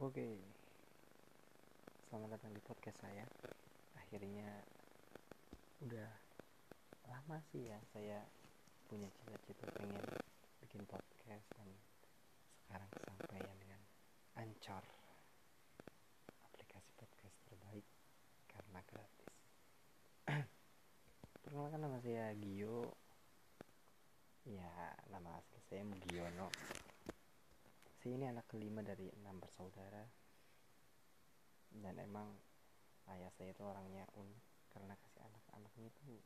Oke, selamat datang di podcast saya. Akhirnya udah lama sih ya saya punya cita-cita pengen bikin podcast dan sekarang kesampaian dengan Ancor, aplikasi podcast terbaik karena gratis. Perkenalkan nama saya Gio. Ya, nama asli saya Mugiono saya ini anak kelima dari enam bersaudara. Dan emang ayah saya itu orangnya unik karena kasih anak-anaknya itu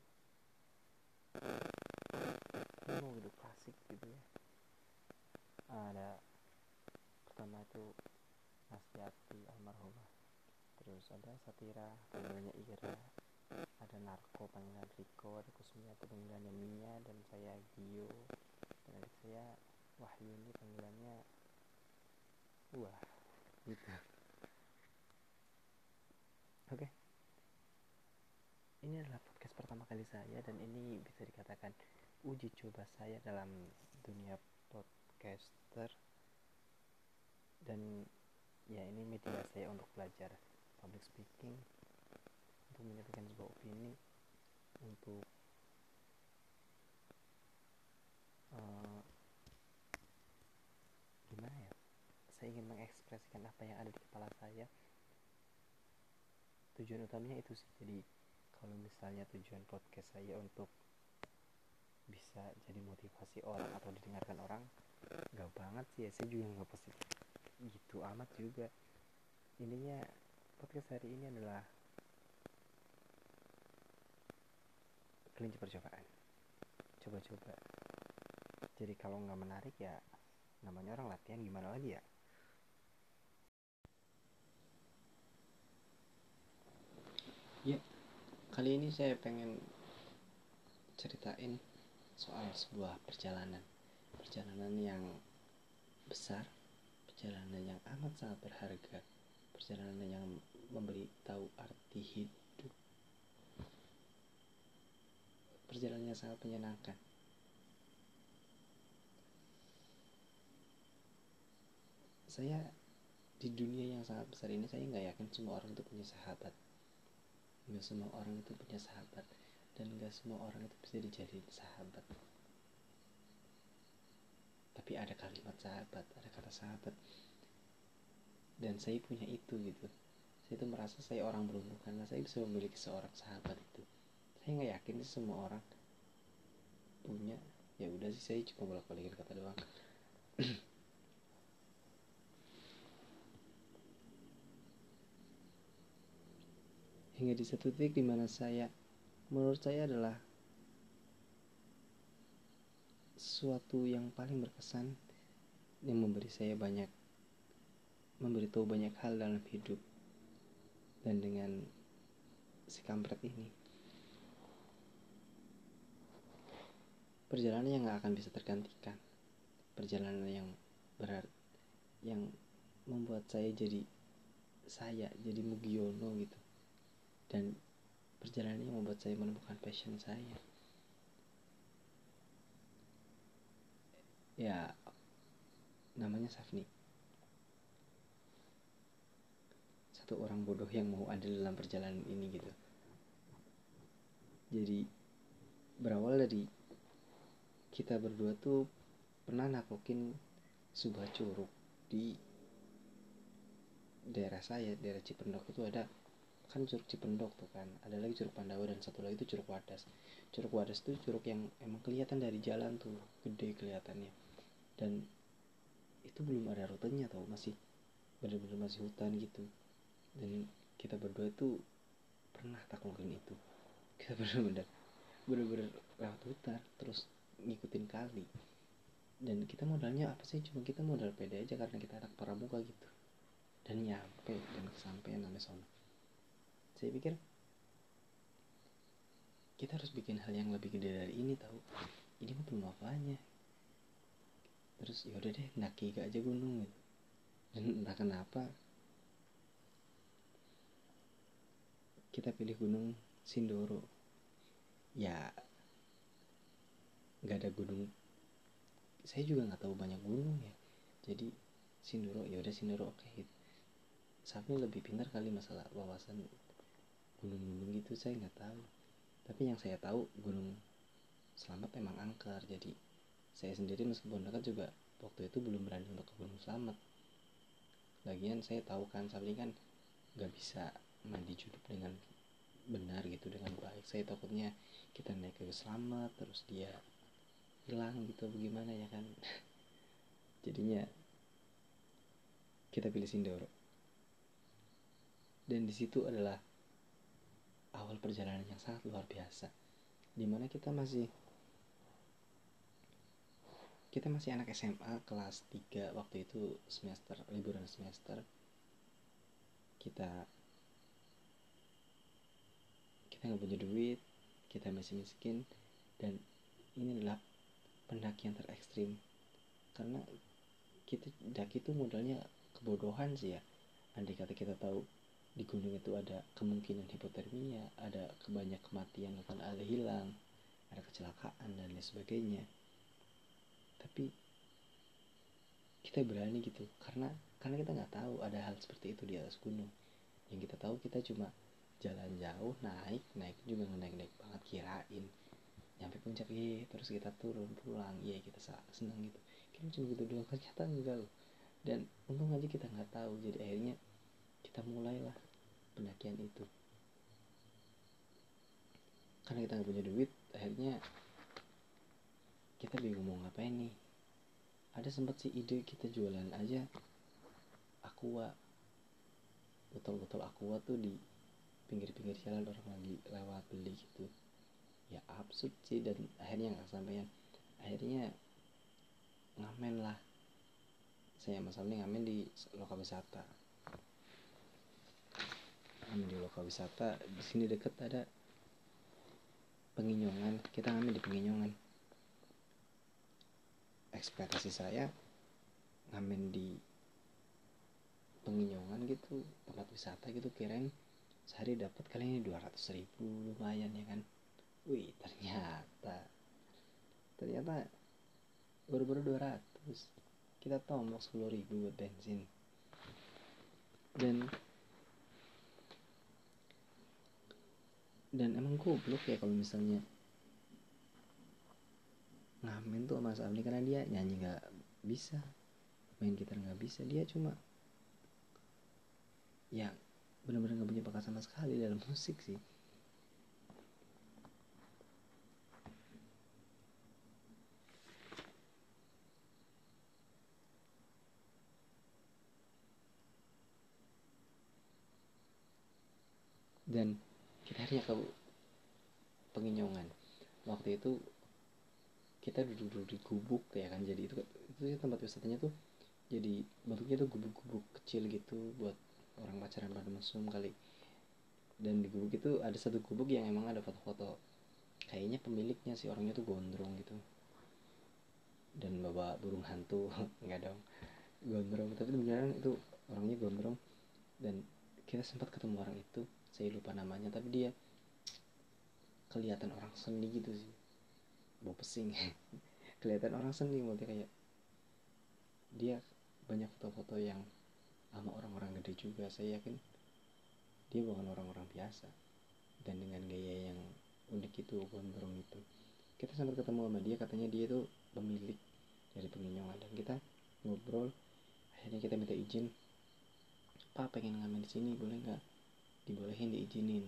kuno gitu klasik gitu ya. Ada pertama itu Nastiati almarhumah. Terus ada Satira panggilannya Ira. Ada Narko panggilan Riko ada Kusmiati panggilannya Mia dan saya Gio. Dan adik saya Wahyu ini panggilannya wah gitu. Oke. Ini adalah podcast pertama kali saya dan ini bisa dikatakan uji coba saya dalam dunia podcaster. Dan ya ini media saya untuk belajar public speaking untuk menyampaikan sebuah opini untuk uh, gimana ya saya ingin mengekspresikan apa yang ada di kepala saya. Tujuan utamanya itu sih. Jadi kalau misalnya tujuan podcast saya untuk bisa jadi motivasi orang atau didengarkan orang gak banget sih ya. Saya juga nggak pasti gitu amat juga. Intinya podcast hari ini adalah kelinci percobaan. Coba-coba. Jadi kalau nggak menarik ya namanya orang latihan gimana lagi Ya, kali ini saya pengen ceritain soal sebuah perjalanan. Perjalanan yang besar, perjalanan yang amat sangat berharga, perjalanan yang memberi tahu arti hidup. Perjalanan yang sangat menyenangkan. Saya di dunia yang sangat besar ini saya nggak yakin semua orang itu punya sahabat nggak semua orang itu punya sahabat. Dan nggak semua orang itu bisa dijadiin sahabat. Tapi ada kalimat sahabat ada kata sahabat. Dan saya punya itu gitu. Saya itu merasa saya orang beruntung karena saya bisa memiliki seorang sahabat itu. Saya nggak yakin sih semua orang punya. Ya udah sih saya cuma bolak balikin kata doang hingga di satu titik di mana saya menurut saya adalah sesuatu yang paling berkesan yang memberi saya banyak memberitahu banyak hal dalam hidup dan dengan si kampret ini. Perjalanan yang gak akan bisa tergantikan. Perjalanan yang berat yang membuat saya jadi saya jadi Mugiono gitu dan perjalanan ini membuat saya menemukan passion saya. Ya namanya Safni. Satu orang bodoh yang mau ada dalam perjalanan ini gitu. Jadi berawal dari kita berdua tuh pernah naklukin sebuah curug di daerah saya daerah Cipendok itu ada kan curug Cipendok tuh kan. Ada lagi curug Pandawa dan satu lagi itu curug Wadas. Curug Wadas tuh curug yang emang kelihatan dari jalan tuh gede kelihatannya. Dan itu belum ada rutenya tau masih bener-bener masih hutan gitu. Dan kita berdua tuh pernah taklukin itu. Kita bener-bener bener-bener lewat hutan terus ngikutin kali. Dan kita modalnya apa sih? Cuma kita modal pede aja karena kita anak pramuka gitu. Dan nyampe dan kesampaian sampai sana saya pikir kita harus bikin hal yang lebih gede dari ini tahu. Ini mah belum apanya? Terus ya udah deh naki aja gunung gitu. Dan entah kenapa kita pilih gunung Sindoro. Ya nggak ada gunung. Saya juga nggak tahu banyak gunung ya. Jadi Sindoro ya udah Sindoro oke okay, gitu lebih pintar kali masalah wawasan gunung-gunung gitu saya nggak tahu. Tapi yang saya tahu gunung selamat emang angker. Jadi saya sendiri meskipun dekat juga waktu itu belum berani untuk ke gunung selamat. Lagian saya tahu kan Sapni kan nggak bisa mandi junub dengan benar gitu dengan baik. Saya takutnya kita naik ke selamat terus dia hilang gitu bagaimana ya kan? Jadinya kita pilih Sindoro. Dan di situ adalah awal perjalanan yang sangat luar biasa. Di mana kita masih kita masih anak SMA kelas 3 waktu itu semester liburan semester. Kita kita nggak punya duit kita masih miskin dan ini adalah pendakian terekstrim. Karena kita daki itu modalnya kebodohan sih ya. Andai kata kita tahu di gunung itu ada kemungkinan hipotermia, ada kebanyak kematian akan ada hilang, ada kecelakaan dan lain sebagainya. Tapi kita berani gitu karena karena kita nggak tahu ada hal seperti itu di atas gunung. Yang kita tahu kita cuma jalan jauh naik naik juga naik naik banget kirain nyampe puncak iya terus kita turun pulang iya kita senang gitu kita cuma gitu doang ternyata enggak loh dan untung aja kita nggak tahu jadi akhirnya kita mulailah pendakian itu. Karena kita nggak punya duit akhirnya kita bingung mau ngapain nih. Ada sempat sih ide kita jualan aja aqua. Botol-botol aqua tuh di pinggir-pinggir jalan orang lagi lewat beli gitu. Ya absurd sih dan akhirnya nggak sampean akhirnya ngamen lah. Saya mas Amni ngamen di lokal wisata ngamen di lokal wisata di sini deket ada penginyongan kita ngamen di penginyongan ekspektasi saya ngamen di penginyongan gitu tempat wisata gitu kirain sehari dapat kali ini 200 ribu lumayan ya kan? Wih ternyata. Ternyata baru-baru 200 kita tombol 10 ribu buat bensin. Dan dan emang goblok ya kalau misalnya ngamen tuh Mas Amni karena dia nyanyi nggak bisa main gitar nggak bisa. Dia cuma ya benar-benar nggak punya bakat sama sekali dalam musik sih. Dan akhirnya ke penginyongan waktu itu kita duduk-duduk di gubuk ya kan? Jadi itu itu tempat wisatanya tuh jadi bentuknya tuh gubuk-gubuk kecil gitu buat orang pacaran pada mesum kali. Dan di gubuk itu ada satu gubuk yang emang ada foto-foto. Kayaknya pemiliknya sih orangnya tuh gondrong gitu. Dan bawa burung hantu nggak dong. Gondrong tapi beneran itu orangnya gondrong. Dan kita sempat ketemu orang itu saya lupa namanya tapi dia kelihatan orang seni gitu sih. Mau pesing. Kelihatan orang seni maksudnya kayak dia banyak foto-foto yang sama orang-orang gede juga. Saya yakin dia bukan orang-orang biasa. Dan dengan gaya yang unik itu gondrong itu. Kita sempat ketemu sama dia katanya dia itu pemilik dari penginyongan dan kita ngobrol akhirnya kita minta izin. Pak pengen ngamen di sini boleh nggak dibolehin diizinin.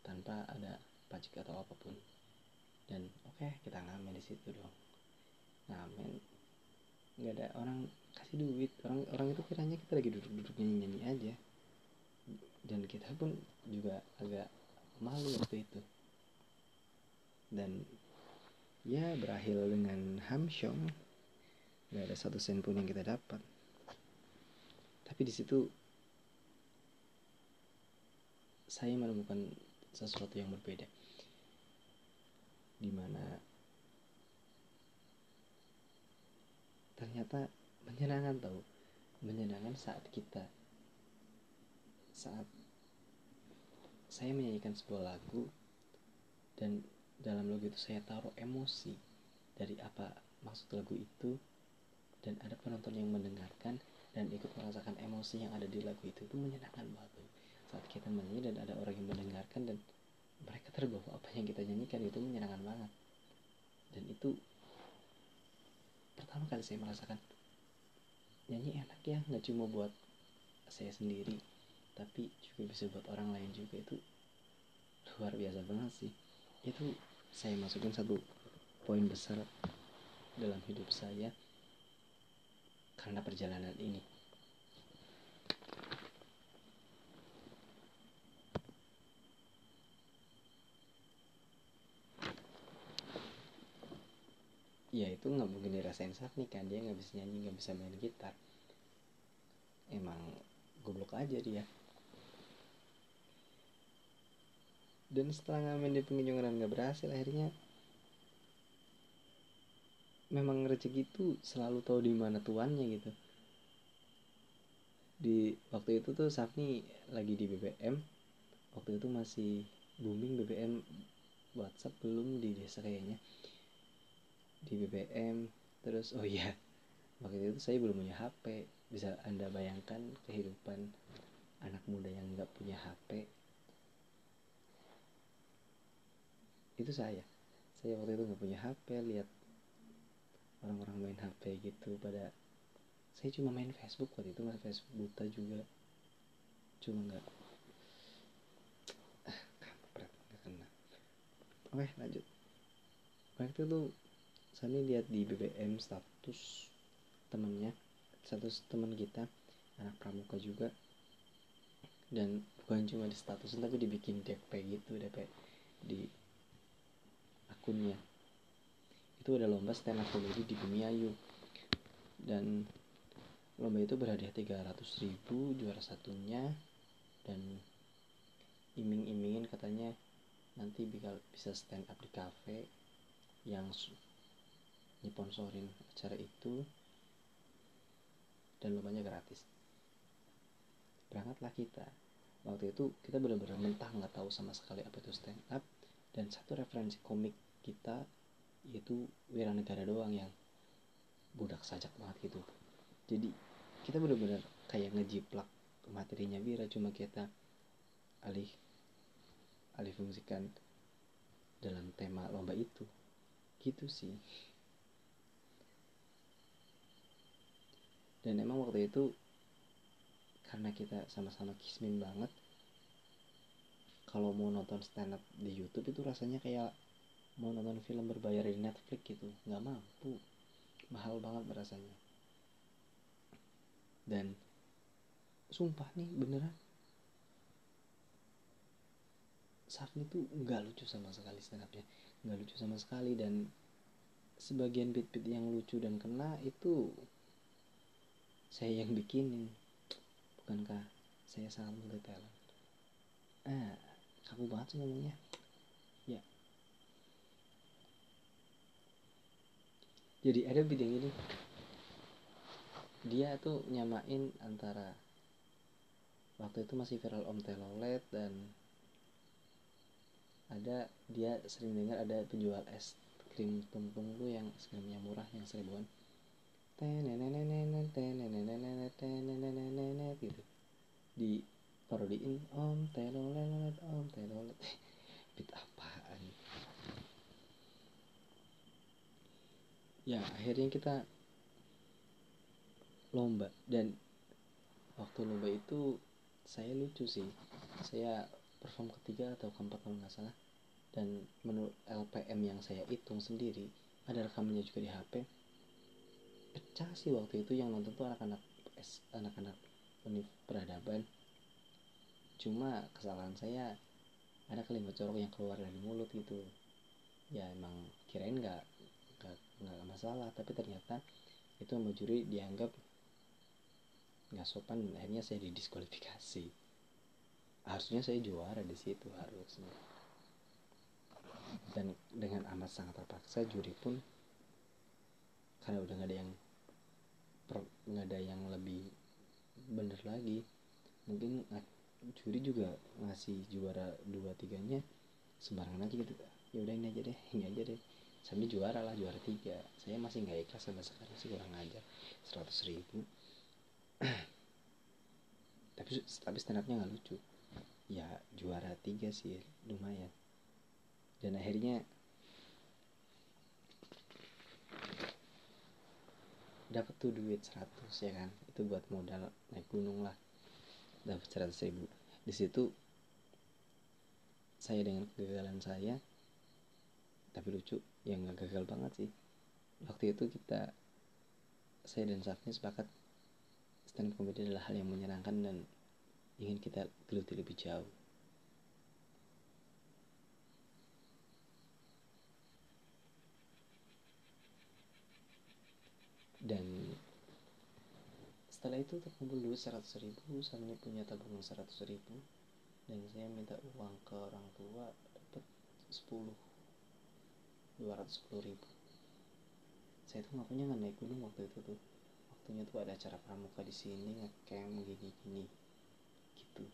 Tanpa ada pajak atau apa pun. Dan oke okay, kita ngamen di situ dong. Ngamen. Nggak ada orang kasih duit. Orang orang itu kiranya kita lagi duduk-duduk nyanyi-nyanyi aja. Dan kita pun juga agak malu waktu itu. Dan ya berakhir dengan hamsyong nggak ada satu sen pun yang kita dapat. Tapi di situ saya menemukan sesuatu yang berbeda. Di mana ternyata menyenangkan tahu menyenangkan saat kita saat saya menyanyikan sebuah lagu dan dalam lagu itu saya taruh emosi dari apa maksud lagu itu dan ada penonton yang mendengarkan dan ikut merasakan emosi yang ada di lagu itu itu menyenangkan banget saat kita menyanyi dan ada orang yang mendengarkan dan mereka terbawa apa yang kita nyanyikan itu menyenangkan banget. Dan itu pertama kali saya merasakan nyanyi enak ya nggak cuma buat saya sendiri tapi juga bisa buat orang lain juga. Itu luar biasa banget sih. Itu saya masukin satu poin besar dalam hidup saya karena perjalanan ini ya itu nggak mungkin dirasain saat nih kan. Dia nggak bisa nyanyi nggak bisa main gitar. Emang goblok aja dia. Dan setelah ngamen di pengunjungan nggak berhasil akhirnya memang rezeki itu selalu tahu di mana tuannya gitu. Di waktu itu tuh Safni lagi di BBM waktu itu masih booming BBM WhatsApp belum di desa kayaknya di BBM terus oh iya waktu itu saya belum punya HP bisa anda bayangkan kehidupan anak muda yang nggak punya HP itu saya. Saya waktu itu nggak punya HP lihat orang-orang main HP gitu pada saya cuma main Facebook waktu itu masih Facebook buta juga. Cuma nggak. Ah nggak oke lanjut. Waktu itu Sani lihat di BBM status temennya status teman kita anak pramuka juga. Dan bukan cuma di status tapi dibikin DP gitu DP di akunnya. Itu ada lomba stand up comedy di Bumi Ayu. Dan lomba itu berhadiah 300 ribu juara satunya. Dan iming-imingin katanya nanti bisa stand up di cafe yang nyiponsorin acara itu dan lumayan gratis. Berangkatlah kita. Waktu itu kita benar-benar mentah nggak tahu sama sekali apa itu stand up. Dan satu referensi komik kita yaitu Wiranegara doang yang budak sajak banget gitu. Jadi kita benar-benar kayak ngejiplak materinya Wira cuma kita alih alih fungsikan dalam tema lomba itu. Gitu sih dan emang waktu itu karena kita sama-sama kismin banget kalau mau nonton stand up di YouTube itu rasanya kayak mau nonton film berbayar di Netflix gitu. Nggak mampu. Mahal banget rasanya. Dan sumpah nih beneran. Safni tuh nggak lucu sama sekali stand upnya. Nggak lucu sama sekali dan sebagian bit-bit yang lucu dan kena itu saya yang bikinin. Bukankah saya sangat talent? Ah kaku banget sih ngomongnya. Ya. Jadi ada bidang ini. Dia tuh nyamain antara waktu itu masih viral Om Telolet dan ada dia sering dengar ada penjual es krim tumpung tuh yang krimnya murah yang seribuan gitu di parodiin om telolet om telolet. Bit apaan? Ya akhirnya kita lomba. Dan waktu lomba itu saya lucu sih. Saya perform ketiga atau keempat kalau nggak salah. Dan menurut LPM yang saya hitung sendiri ada rekamannya juga di HP pecah sih waktu itu yang nonton tuh anak-anak anak-anak univ peradaban. Cuma kesalahan saya ada kalimat corok yang keluar dari mulut gitu. Ya emang kirain nggak nggak masalah tapi ternyata itu sama juri dianggap nggak sopan akhirnya saya didiskualifikasi. Harusnya saya juara di situ harusnya. Dan dengan amat sangat terpaksa juri pun karena udah nggak ada yang nggak ada yang lebih bener lagi. Mungkin juri juga ngasih juara dua tiganya sembarangan aja gitu. Ya udah ini aja deh ini aja deh. Sampai juara lah juara tiga. Saya masih nggak ikhlas sampai sekarang sih kurang aja seratus ribu. Tapi tapi stand upnya nggak lucu. Ya juara tiga sih lumayan. Dan akhirnya dapat tuh duit 100 ya kan? Itu buat modal naik gunung lah. Dapat 100 ribu. Di situ saya dengan kegagalan saya tapi lucu ya nggak gagal banget sih. Waktu itu kita saya dan Safni sepakat stand up comedy adalah hal yang menyenangkan dan ingin kita geluti lebih jauh dan setelah itu terkumpul dulu 100 ribu Safni punya tabungan 100 ribu. Dan saya minta uang ke orang tua dapat 10 210 ribu. Saya tuh ngapain nggak naik gunung waktu itu tuh. Waktunya tuh ada acara pramuka di sini ngecamp gini gini gitu.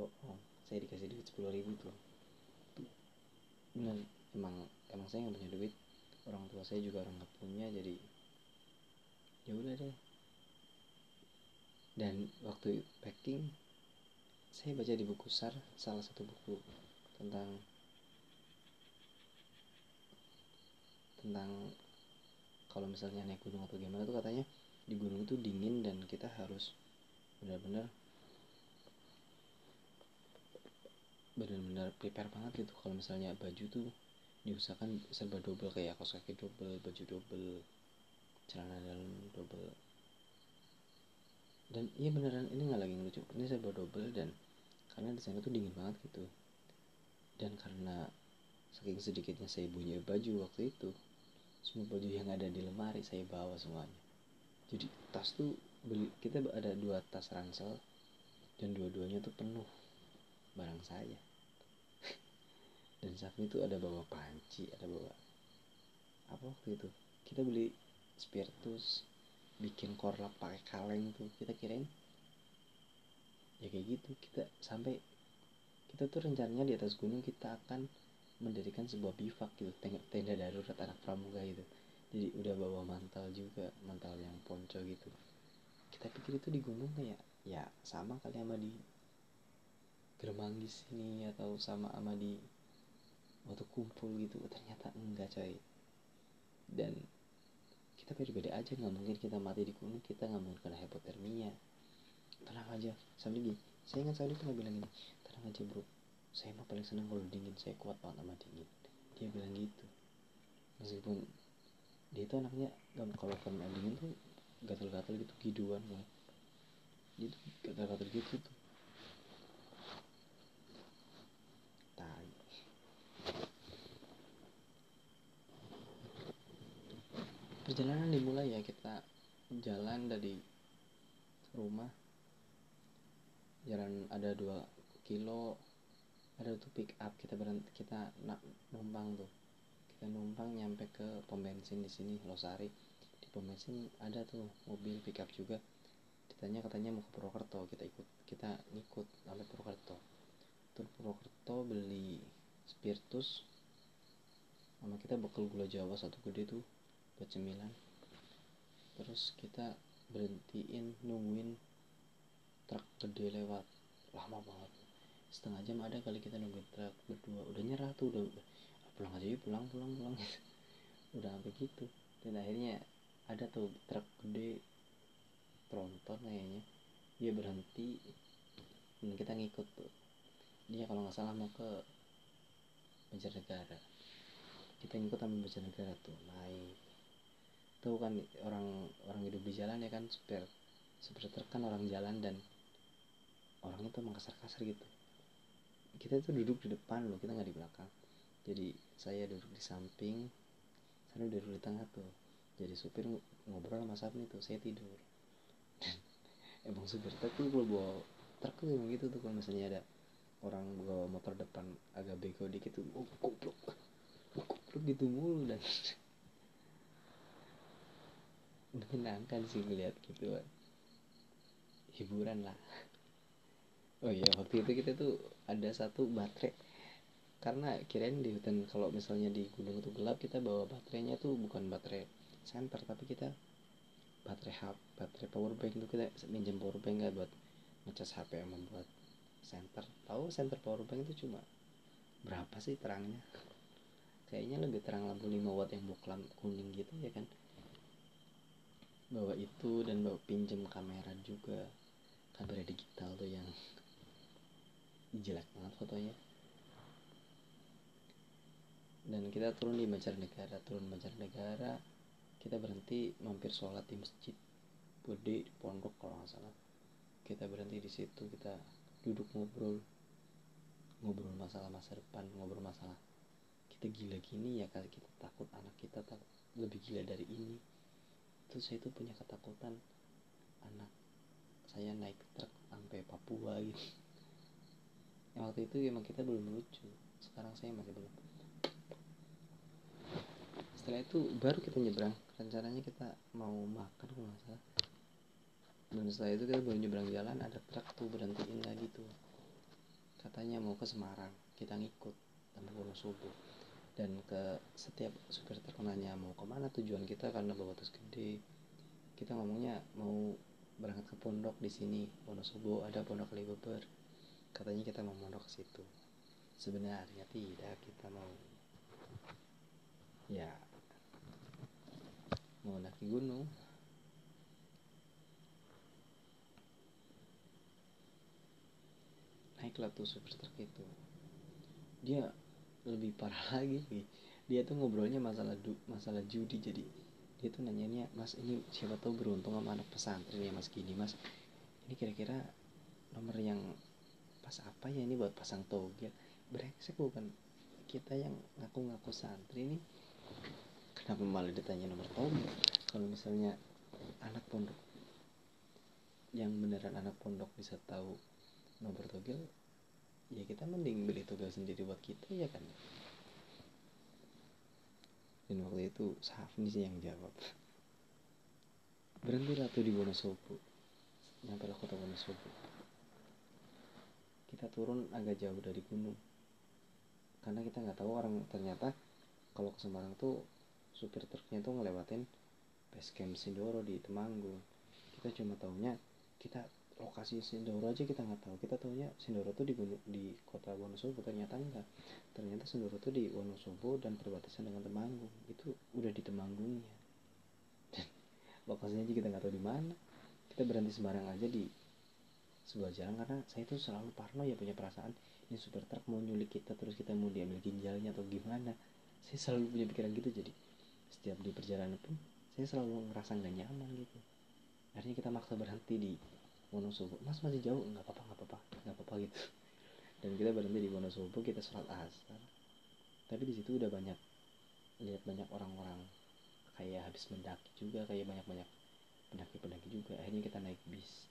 Bohong saya dikasih duit 10 ribu tuh. Bener emang emang saya nggak punya duit. Orang tua saya juga orang nggak punya jadi ya udah deh dan waktu packing saya baca di buku SAR salah satu buku tentang tentang kalau misalnya naik gunung atau gimana tuh katanya di gunung itu dingin dan kita harus benar-benar benar-benar prepare banget gitu. Kalau misalnya baju tuh diusahakan serba double kayak kaos kaki double baju double celana dalam double dan iya beneran ini nggak lagi ngelucu. Ini serba double dan karena di sana tuh dingin banget gitu. Dan karena saking sedikitnya saya punya baju waktu itu semua baju yang ada di lemari saya bawa semuanya. Jadi tas tuh beli kita ada dua tas ransel dan dua-duanya tuh penuh barang saya. Dan Safni itu ada bawa panci ada bawa apa waktu itu? Kita beli spiritus bikin korlap pakai kaleng tuh kita kirain. Ya kayak gitu kita sampai kita tuh rencananya di atas gunung kita akan mendirikan sebuah bivak gitu tenda, darurat anak pramuka gitu. Jadi udah bawa mantal juga mantal yang ponco gitu. Kita pikir itu di gunung kayak ya sama kali sama di di sini atau sama sama di waktu kumpul gitu. Ternyata enggak coy. Dan kita beda-beda aja nggak mungkin kita mati di gunung kita nggak mungkin kena hipotermia. Tenang aja sambil gini saya ingat sekali pernah bilang ini. Tenang aja bro. Saya mah paling senang kalau dingin saya kuat banget sama dingin. Dia bilang gitu. Meskipun dia itu anaknya kalau kena dingin tuh gatal-gatal gitu giduan lah dia gatal-gatal gitu perjalanan dimulai ya kita jalan dari rumah. Jalan ada dua kilo ada tuh pick up kita berhenti kita nak numpang tuh. Kita numpang nyampe ke pom bensin di sini Losari. Di pom bensin ada tuh mobil pick up juga. Ditanya katanya mau ke Purwokerto kita ikut kita ngikut sampai Purwokerto. Tur Purwokerto beli spiritus sama kita bekal gula jawa satu gede tuh buat cemilan terus kita berhentiin nungguin truk gede lewat. Lama banget. Setengah jam ada kali kita nungguin truk berdua. Udah nyerah tuh udah pulang aja yuk pulang pulang pulang. Udah sampai gitu. Dan akhirnya ada tuh truk gede tronton kayaknya. Dia berhenti dan kita ngikut tuh. Dia kalau nggak salah mau ke Banjarnegara. Kita ngikut sampai Banjarnegara tuh naik tahu kan orang orang hidup di jalan ya kan supir supir kan orang jalan dan orang itu emang kasar-kasar gitu. Kita itu duduk di depan loh kita nggak di belakang. Jadi saya duduk di samping saya duduk di tengah tuh. Jadi supir ngobrol sama Sapni tuh saya tidur. Emang supir truk tuh kalau bawa truk tuh emang gitu tuh kalau misalnya ada orang bawa motor depan agak bego dikit tuh oh goblok. Goblok gitu mulu dan menyenangkan sih ngeliat gitu hiburan lah. Oh iya waktu itu kita tuh ada satu baterai. Karena kirain di hutan kalau misalnya di gunung itu gelap kita bawa baterainya tuh bukan baterai center tapi kita baterai hub baterai power bank itu kita minjem power bank gak buat ngecas HP yang membuat center tahu center power bank itu cuma berapa sih terangnya? Kayaknya lebih terang lampu 5 watt yang boklam kuning gitu ya kan bawa itu dan bawa pinjem kamera juga. Kamera digital tuh yang jelek banget fotonya. Dan kita turun di negara turun negara kita berhenti mampir sholat di masjid gede di pondok kalau nggak salah. Kita berhenti di situ kita duduk ngobrol ngobrol masalah masa depan ngobrol masalah kita gila gini ya kali kita takut anak kita tak lebih gila dari ini terus saya itu punya ketakutan. Anak saya naik truk sampai Papua gitu. Waktu itu emang kita belum lucu. Sekarang saya masih belum. Setelah itu baru kita nyebrang. Rencananya kita mau makan kalau nggak salah. Dan setelah itu kita baru nyebrang jalan ada truk tuh berhentiin lagi tuh. Katanya mau ke Semarang. Kita ngikut sampai subuh dan ke setiap supir nanya mau ke mana tujuan kita karena bawa tas gede kita ngomongnya mau berangkat ke pondok di sini Wonosobo ada pondok Libeber. Katanya kita mau mondok ke situ. Sebenarnya tidak kita mau ya mau naik gunung. Naiklah tuh supir itu. Dia lebih parah lagi. Dia tuh ngobrolnya masalah du masalah judi. Jadi dia tuh nanyanya mas ini siapa tahu beruntung sama anak pesantren ya mas? Gini mas ini kira-kira nomor yang pas apa ya ini buat pasang togel? Brengsek bukan. Kita yang ngaku-ngaku santri ini kenapa malah ditanya nomor togel? Kalau misalnya anak pondok yang beneran anak pondok bisa tahu nomor togel ya kita mending beli togel sendiri buat kita ya kan? Dan waktu itu Safni sih yang jawab. Berhenti tuh di Wonosobo. Nyampe lah kota Wonosobo. Kita turun agak jauh dari gunung. Karena kita nggak tahu orang ternyata kalau ke Semarang tuh supir truknya tuh ngelewatin base camp Sindoro di Temanggung. Kita cuma tahunya kita lokasi Sindoro aja kita nggak tahu. Kita tahunya Sindoro tuh di di kota Wonosobo ternyata enggak. Ternyata Sindoro tuh di Wonosobo dan perbatasan dengan Temanggung. Itu udah di Temanggungnya lokasinya aja kita nggak tahu di mana. Kita berhenti sembarang aja di sebuah jalan karena saya tuh selalu parno ya punya perasaan ini super truk mau nyulik kita terus kita mau diambil ginjalnya atau gimana. Saya selalu punya pikiran gitu jadi setiap di perjalanan pun saya selalu ngerasa nggak nyaman gitu. Akhirnya kita maksa berhenti di Wonosobo. Mas masih jauh? Nggak apa-apa nggak apa-apa. Nggak apa-apa gitu. Dan kita berhenti di Wonosobo kita sholat asar. Tapi di situ udah banyak lihat banyak orang-orang. Kayak habis mendaki juga kayak banyak-banyak pendaki-pendaki juga. Akhirnya kita naik bis.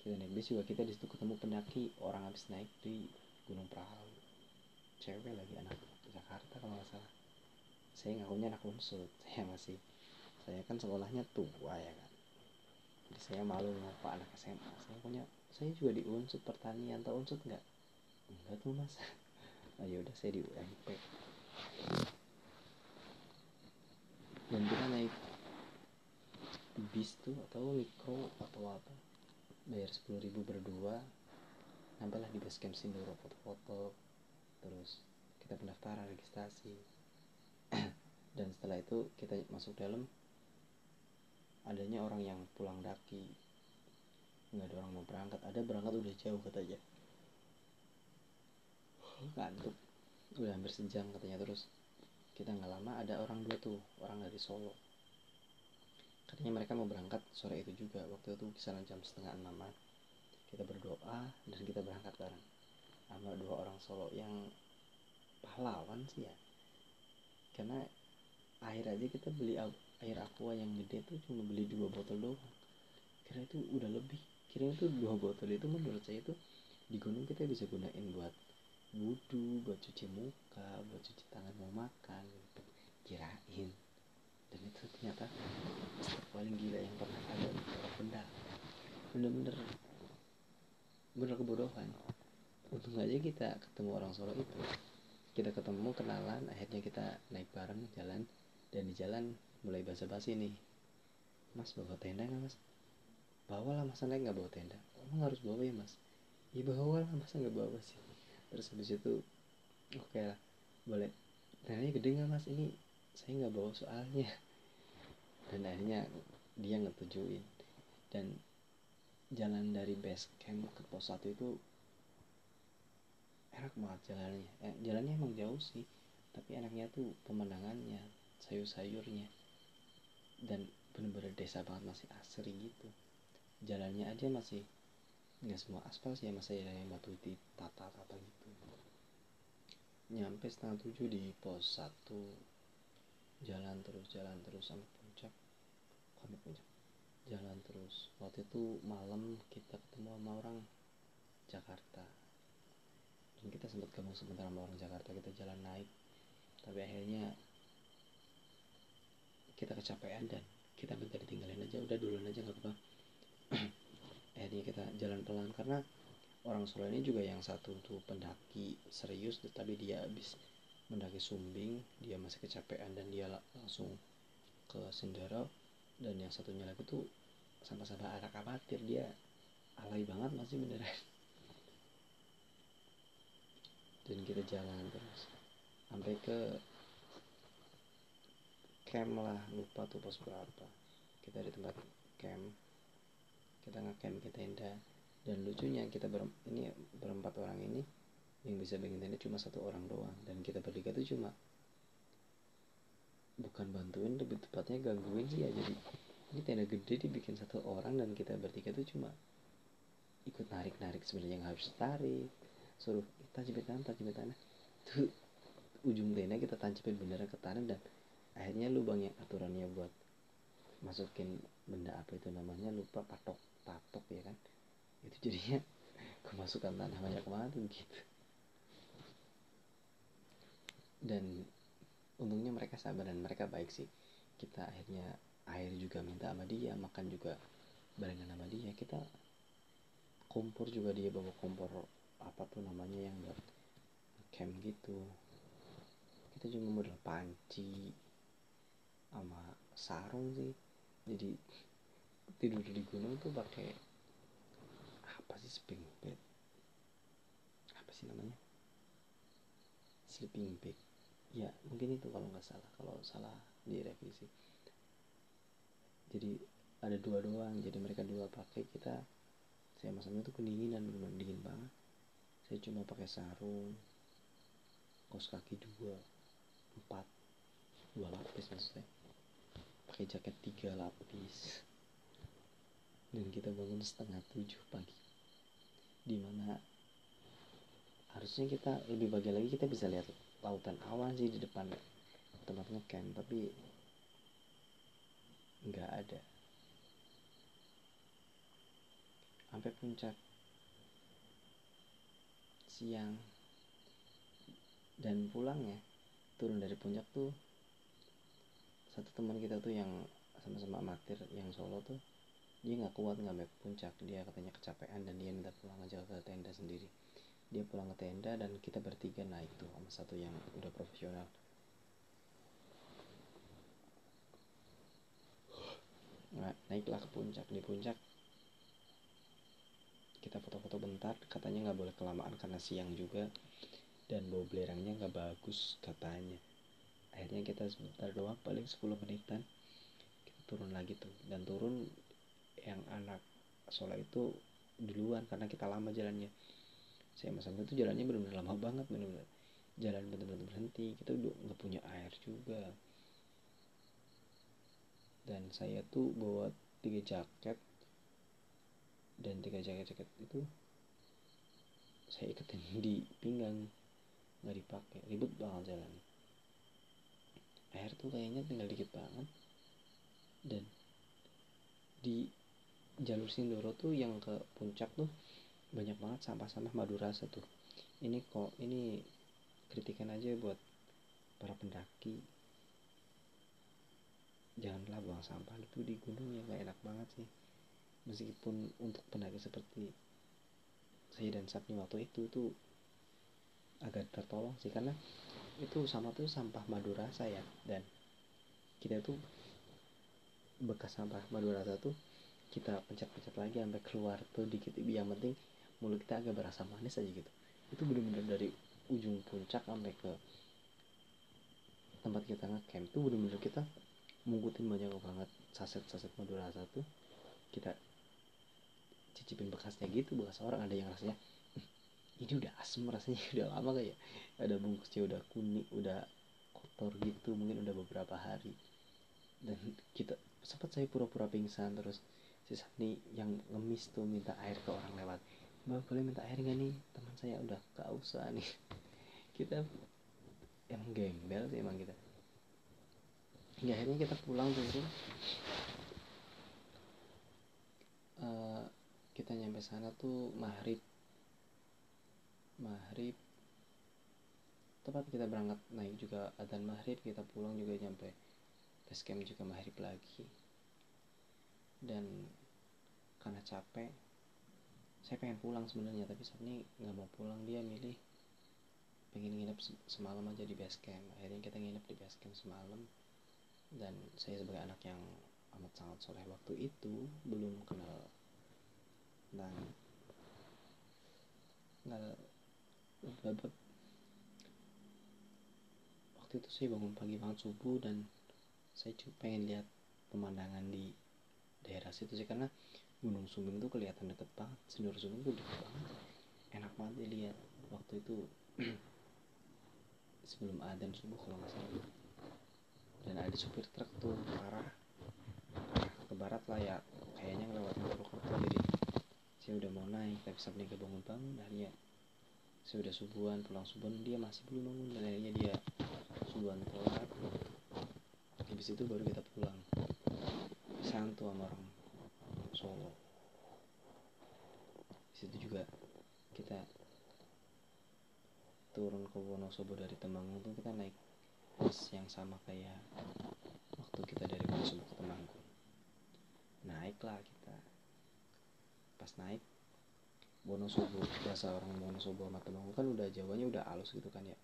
Kita naik bis juga kita di situ ketemu pendaki. Orang habis naik di Gunung Perahu cewek lagi anak Jakarta kalau nggak salah. Saya ngakunya anak unsur saya masih saya kan sekolahnya tua ya kan saya malu ngapa anak SMA saya punya saya juga di unsur pertanian atau unsur enggak enggak tuh mas. Oh ya udah saya di UMP dan kita naik bis tuh atau mikro atau apa? Bayar sepuluh ribu berdua. Nampaklah di base camp Sindoro foto-foto. Terus kita pendaftaran registrasi. Dan setelah itu kita masuk dalam adanya orang yang pulang daki. Nggak ada orang mau berangkat. Ada berangkat udah jauh katanya ngantuk. Udah hampir sejam katanya. Terus kita nggak lama ada orang dua tuh. Orang dari Solo. Katanya mereka mau berangkat sore itu juga. Waktu itu kisaran jam setengah enaman. Kita berdoa dan kita berangkat bareng. Sama dua orang Solo yang pahlawan sih ya. Karena air aja kita beli air aqua yang gede tuh cuma beli dua botol doang. Kira itu udah lebih. Kira itu dua botol itu menurut saya itu di gunung kita bisa gunain buat wudhu buat cuci muka buat cuci tangan mau makan gitu kirain. Dan itu ternyata paling gila yang pernah ada benda. Bener-bener bener kebodohan. Untung aja kita ketemu orang Solo itu. Kita ketemu kenalan akhirnya kita naik bareng jalan dan di jalan mulai basa-basi nih. Mas bawa tenda nggak mas? Bawa lah masa naik nggak bawa tenda. Emang harus bawa ya mas? Ya bawa lah masa nggak bawa sih? Terus habis itu oke okay lah. Boleh. Tendanya gede nggak mas? Ini saya nggak bawa soalnya. Dan akhirnya dia ngetujuin. Dan jalan dari base camp ke pos satu itu enak banget jalannya. Eh, jalannya emang jauh sih tapi enaknya tuh pemandangannya sayur-sayurnya dan bener-bener desa banget masih asri gitu. Jalannya aja masih nggak semua aspal sih ya masih ada yang batu ditata-tata gitu. Nyampe setengah tujuh di pos satu. Jalan terus jalan terus sampai puncak. Sampai puncak? Jalan terus. Waktu itu malam kita ketemu sama orang Jakarta. Dan kita sempat gabung sebentar sama orang Jakarta kita jalan naik. Tapi akhirnya kita kecapean dan kita minta ditinggalin aja. Udah duluan aja nggak apa-apa. Akhirnya kita jalan pelan karena orang Solo ini juga yang satu tuh pendaki serius tapi dia habis mendaki Sumbing dia masih kecapean dan dia langsung ke Sindoro dan yang satunya lagi tuh sama-sama anak amatir dia alay banget masih beneran? Dan kita jalan terus sampai ke camp lah lupa tuh pos berapa kita di tempat camp. Kita ngecamp ke tenda dan lucunya kita ber, ini berempat orang ini yang bisa bikin tenda cuma satu orang doang. Dan kita bertiga tuh cuma bukan bantuin lebih tepatnya gangguin sih ya jadi ini tenda gede dibikin satu orang dan kita bertiga tuh cuma ikut narik narik sebenarnya nggak harus tarik. Suruh tancapin tanah tancapin tanah. Tuh ujung tenda kita tancapin beneran ke tanah dan akhirnya lubang yang aturannya buat masukin benda apa itu namanya lupa patok patok ya kan? Itu jadinya kemasukan tanah banyak banget gitu. Dan untungnya mereka sabar dan mereka baik sih. Kita akhirnya air juga minta sama dia makan juga barengan sama dia. Kita kompor juga dia bawa kompor apa tuh namanya yang buat camp gitu. Kita cuma modal panci sama sarung sih. Jadi tidur di gunung tuh pakai apa sih sleeping bed apa sih namanya? Sleeping bag. Ya mungkin itu kalau nggak salah. Kalau salah direvisi. Jadi ada dua doang. Jadi mereka dua pakai. Kita saya masanya tuh kedinginan benar dingin banget. Saya cuma pakai sarung kaos kaki dua empat dua lapis maksudnya pakai jaket tiga lapis. Dan kita bangun setengah tujuh pagi. Di mana harusnya kita lebih pagi lagi kita bisa lihat lautan awan sih di depan tempat ngecamp tapi nggak ada. Sampai puncak siang. Dan pulang ya turun dari puncak tuh satu teman kita tuh yang sama-sama amatir yang Solo tuh dia nggak kuat nggak naik puncak. Dia katanya kecapean dan dia minta pulang aja ke tenda sendiri. Dia pulang ke tenda dan kita bertiga naik tuh sama satu yang udah profesional. Nah, naiklah ke puncak. Di puncak kita foto-foto bentar. Katanya nggak boleh kelamaan karena siang juga. Dan bau belerangnya nggak bagus katanya akhirnya kita sebentar doang paling 10 menitan kita turun lagi tuh. Dan turun yang anak sholat itu duluan karena kita lama jalannya. Saya mas itu jalannya benar-benar lama banget benar-benar jalan benar-benar berhenti. Kita udah nggak punya air juga. Dan saya tuh bawa tiga jaket dan tiga jaket-jaket itu saya iketin di pinggang nggak dipakai. Ribet banget jalannya air tuh kayaknya tinggal dikit banget. Dan di jalur Sindoro tuh yang ke puncak tuh banyak banget sampah-sampah madu rasa tuh. Ini kok ini kritikan aja buat para pendaki. Janganlah buang sampah itu di gunung ya gak enak banget sih. Meskipun untuk pendaki seperti saya dan Sapni waktu itu tuh agak tertolong sih karena itu sama tuh sampah Madura saya dan kita tuh bekas sampah Madura tuh kita pencet-pencet lagi sampai keluar tuh dikit. Yang penting mulut kita agak berasa manis aja gitu. Itu bener-bener dari ujung puncak sampai ke tempat kita ngecamp tuh bener-bener kita mengikutin banyak banget saset-saset madu rasa tuh. Kita cicipin bekasnya gitu bekas orang. Ada yang rasanya ini udah asem rasanya udah lama kayak ada bungkusnya udah kuning udah kotor gitu mungkin udah beberapa hari. Dan kita sempat saya pura-pura pingsan terus si Sani yang ngemis tuh minta air ke orang lewat. Mbak boleh minta air gak nih? Teman saya udah gak usah nih. Kita emang gembel sih emang kita. Hingga akhirnya kita pulang turun uh, kita nyampe sana tuh maghrib maghrib. Tepat kita berangkat naik juga adzan maghrib kita pulang juga nyampe base camp juga maghrib lagi. Dan karena capek saya pengen pulang sebenarnya tapi saat ini nggak mau pulang. Dia milih pengen nginep semalam aja di base camp. Akhirnya kita nginep di base camp semalam. Dan saya sebagai anak yang amat sangat soleh waktu itu belum kenal. Dan nggak waktu itu saya bangun pagi banget subuh dan saya cuma pengen lihat pemandangan di daerah situ sih karena Gunung Sumbing tuh kelihatan deket banget Sindur Sumbing tuh deket banget. Enak banget dilihat. Waktu itu sebelum adzan subuh kalau nggak salah. Dan ada supir truk tuh arah ke barat lah ya. Kayaknya ngelewatin Purwokerto jadi saya udah mau naik tapi sampai gak bangun bangun akhirnya saya udah subuhan pulang subuhan dia masih belum bangun. Dan akhirnya dia subuhan telat habis itu baru kita pulang. Santu sama orang Solo situ juga kita turun ke Wonosobo dari Temanggung. Tuh kita naik bus yang sama kayak waktu kita dari Wonosobo ke Temanggung. Naiklah kita. Pas naik Wonosobo bahasa orang Wonosobo sama Temanggung kan udah Jawanya udah halus gitu kan ya.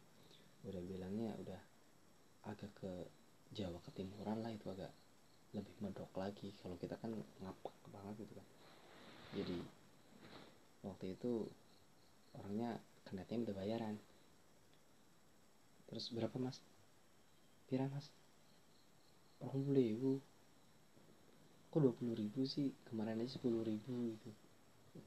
Udah bilangnya udah agak ke Jawa ketimuran lah itu agak lebih medok lagi. Kalau kita kan ngapak banget gitu kan. Jadi waktu itu orangnya kenetnya udah bayaran. Terus berapa mas? Pira mas? Oh ribu. Kok dua puluh ribu sih? Kemarin aja sepuluh ribu gitu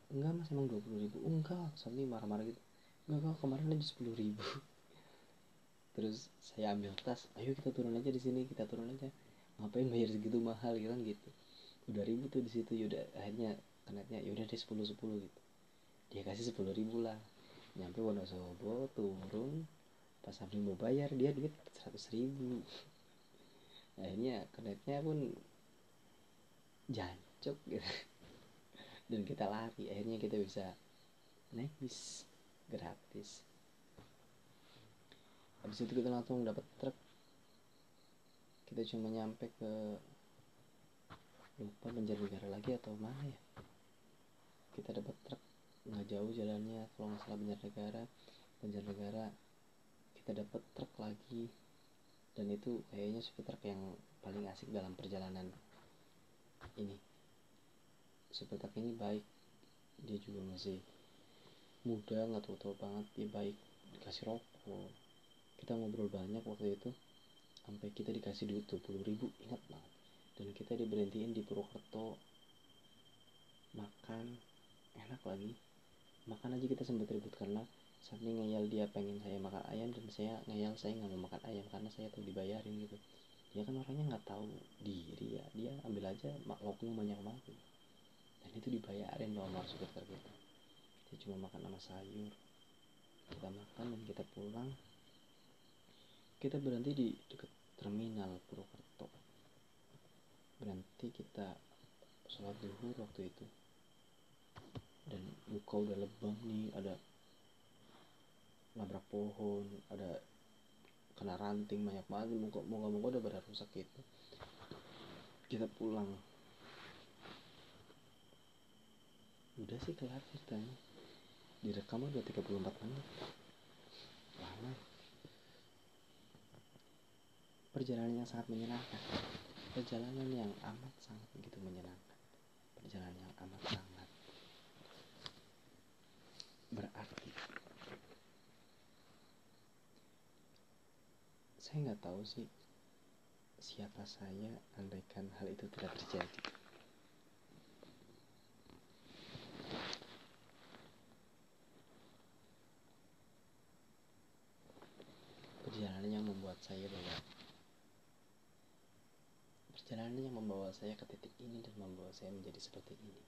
enggak mas emang dua puluh ribu. Enggak soalnya marah-marah gitu. Enggak kok kemarin aja sepuluh ribu. Terus saya ambil tas ayo kita turun aja di sini kita turun aja. Ngapain bayar segitu mahal? Gitu kan gitu. Udah ribu tuh di situ yaudah akhirnya kenetnya yaudah deh sepuluh sepuluh gitu. Dia kasih sepuluh ribu lah. Nyampe Wonosobo turun. Pas sampai mau bayar dia duit seratus ribu. Akhirnya kenetnya pun jancuk gitu dan kita lari. Akhirnya kita bisa naik bis gratis. Habis itu kita langsung dapat truk. Kita cuma nyampe ke lupa negara lagi atau mana ya. Kita dapat truk. Nggak jauh jalannya kalau nggak salah negara Banjarnegara kita dapat truk lagi. Dan itu kayaknya supir truk yang paling asik dalam perjalanan ini supir truk ini baik. Dia juga masih muda nggak tua-tua banget. Dia baik dikasih rokok. Kita ngobrol banyak waktu itu. Sampai kita dikasih duit 20 ribu ingat banget. Dan kita diberhentiin di Purwokerto. Makan enak lagi. Makan aja kita sempat ribut karena ini ngeyel dia pengen saya makan ayam dan saya ngeyel saya nggak mau makan ayam karena saya tuh dibayarin gitu. Dia kan orangnya nggak tahu diri ya. Dia ambil aja lauknya banyak banget dan itu dibayarin sama supir kita. Dia cuma makan sama sayur. Kita makan dan kita pulang. Kita berhenti di dekat terminal Purwokerto. Berhenti kita sholat zuhur waktu itu. Dan muka udah lebam nih ada nabrak pohon ada kena ranting banyak banget. Muka muka muka udah pada rusak gitu. Kita pulang udah sih kelar ceritanya. Direkam udah 34 menit. Lama. Perjalanan yang sangat menyenangkan. Perjalanan yang amat sangat begitu menyenangkan. Perjalanan yang amat sangat berarti. Saya nggak tahu sih siapa saya andaikan hal itu tidak terjadi perjalanan yang membuat saya bahwa perjalanan yang membawa saya ke titik ini dan membawa saya menjadi seperti ini.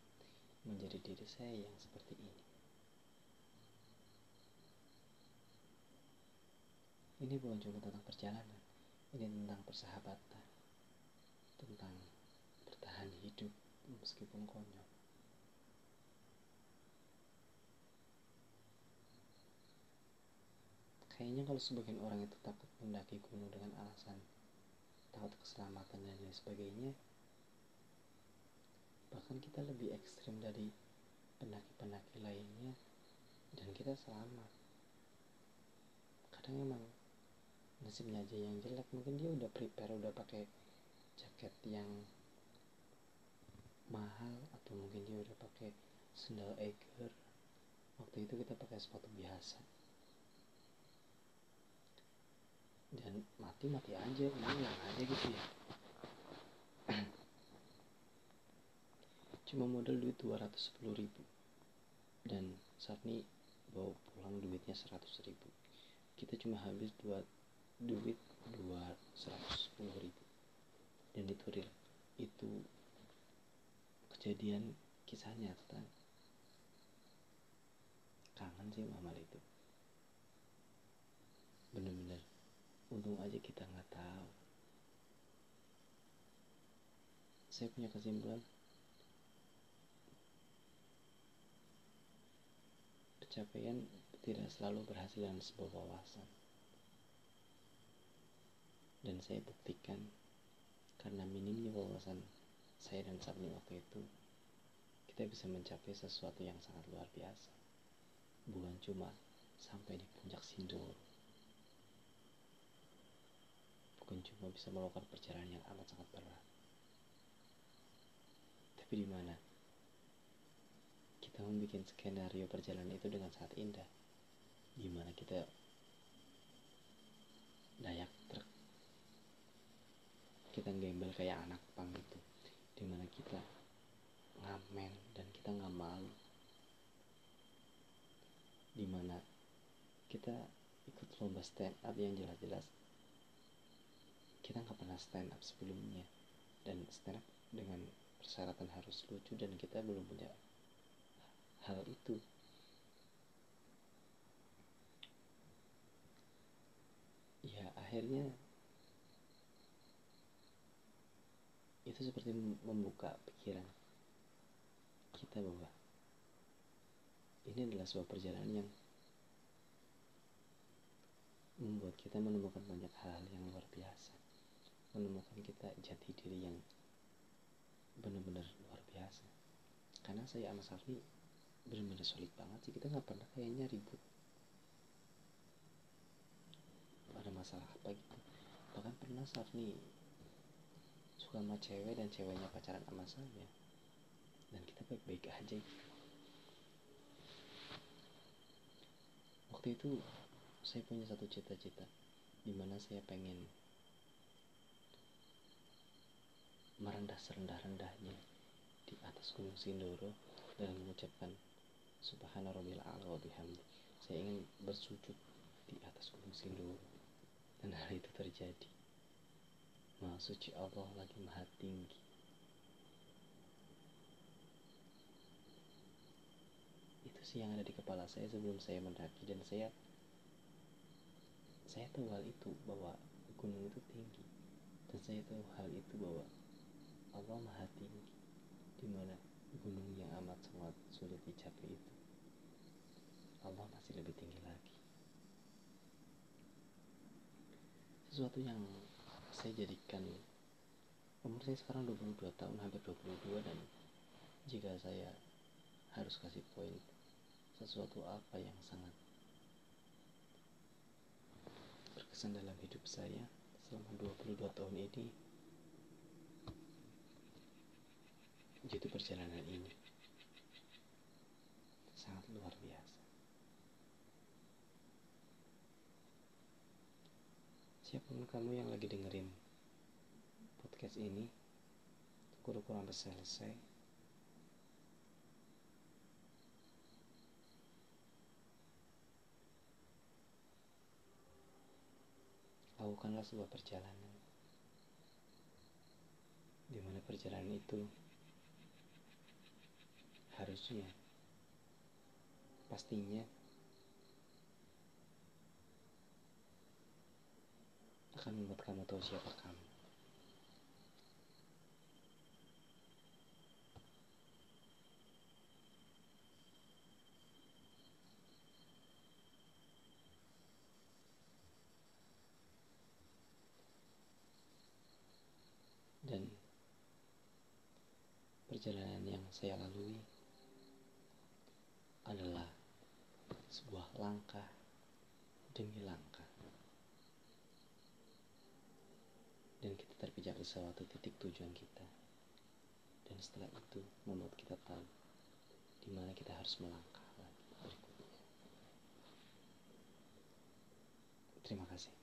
Menjadi diri saya yang seperti ini. Ini bukan cuma tentang perjalanan. Ini tentang persahabatan. Tentang bertahan hidup meskipun konyol kayaknya kalau sebagian orang itu takut mendaki gunung dengan alasan takut keselamatan dan lain sebagainya bahkan kita lebih ekstrim dari pendaki-pendaki lainnya dan kita selamat. Kadang emang nasibnya aja yang jelek mungkin dia udah prepare udah pakai jaket yang mahal atau mungkin dia udah pakai sandal Eiger waktu itu kita pakai sepatu biasa dan mati mati aja hilang aja gitu ya. Cuma modal duit 210 ribu. Dan saat ini bawa pulang duitnya 100 ribu. Kita cuma habis dua duit 210 ribu. Dan itu real. Itu kejadian kisah nyata kangen sih mama itu. Bener-bener untung aja kita nggak tahu. Saya punya kesimpulan. Pencapaian tidak selalu berhasil dalam sebuah wawasan. Dan saya buktikan karena minimnya wawasan saya dan Sabni waktu itu kita bisa mencapai sesuatu yang sangat luar biasa. Bukan cuma sampai di puncak Sindoro bukan cuma bisa melakukan perjalanan yang amat sangat berat. Tapi di mana? Kita membuat skenario perjalanan itu dengan sangat indah. Di mana kita dayak truk kita gembel kayak anak pang itu. Di mana kita ngamen dan kita nggak malu. Di mana kita ikut lomba stand up yang jelas-jelas kita nggak pernah stand up sebelumnya. Dan stand up dengan persyaratan harus lucu dan kita belum punya hal itu. Ya akhirnya itu seperti membuka pikiran kita bahwa ini adalah sebuah perjalanan yang membuat kita menemukan banyak hal yang luar biasa menemukan kita jati diri yang benar-benar luar biasa. Karena saya sama Safi benar-benar solid banget sih. Kita nggak pernah kayaknya ribut ada masalah apa gitu. Bahkan pernah Safni suka sama cewek dan ceweknya pacaran sama saya. Dan kita baik-baik aja waktu itu saya punya satu cita-cita di mana saya pengen merendah serendah-rendahnya di atas gunung Sindoro dan mengucapkan Subhana Rabbil A'la wa bihamdi. Saya ingin bersujud di atas gunung Sindoro dan hal itu terjadi. Maha suci Allah lagi maha tinggi. Itu sih yang ada di kepala saya sebelum saya mendaki dan saya saya tahu hal itu bahwa gunung itu tinggi dan saya tahu hal itu bahwa Allah maha tinggi di mana gunung yang amat sangat sulit dicapai itu? Allah masih lebih tinggi lagi. Sesuatu yang saya jadikan umur saya sekarang 22 tahun hampir 22 dan jika saya harus kasih poin sesuatu apa yang sangat berkesan dalam hidup saya selama 22 tahun ini Jadi perjalanan ini sangat luar biasa. Siapa pun kamu yang lagi dengerin podcast ini, kurang-kurang selesai. Lakukanlah sebuah perjalanan di mana perjalanan itu harusnya pastinya akan membuat kamu tahu siapa kamu. Dan perjalanan yang saya lalui adalah sebuah langkah demi langkah. Dan kita terpijak di suatu titik tujuan kita. Dan setelah itu membuat kita tahu di mana kita harus melangkah lagi berikutnya. Terima kasih.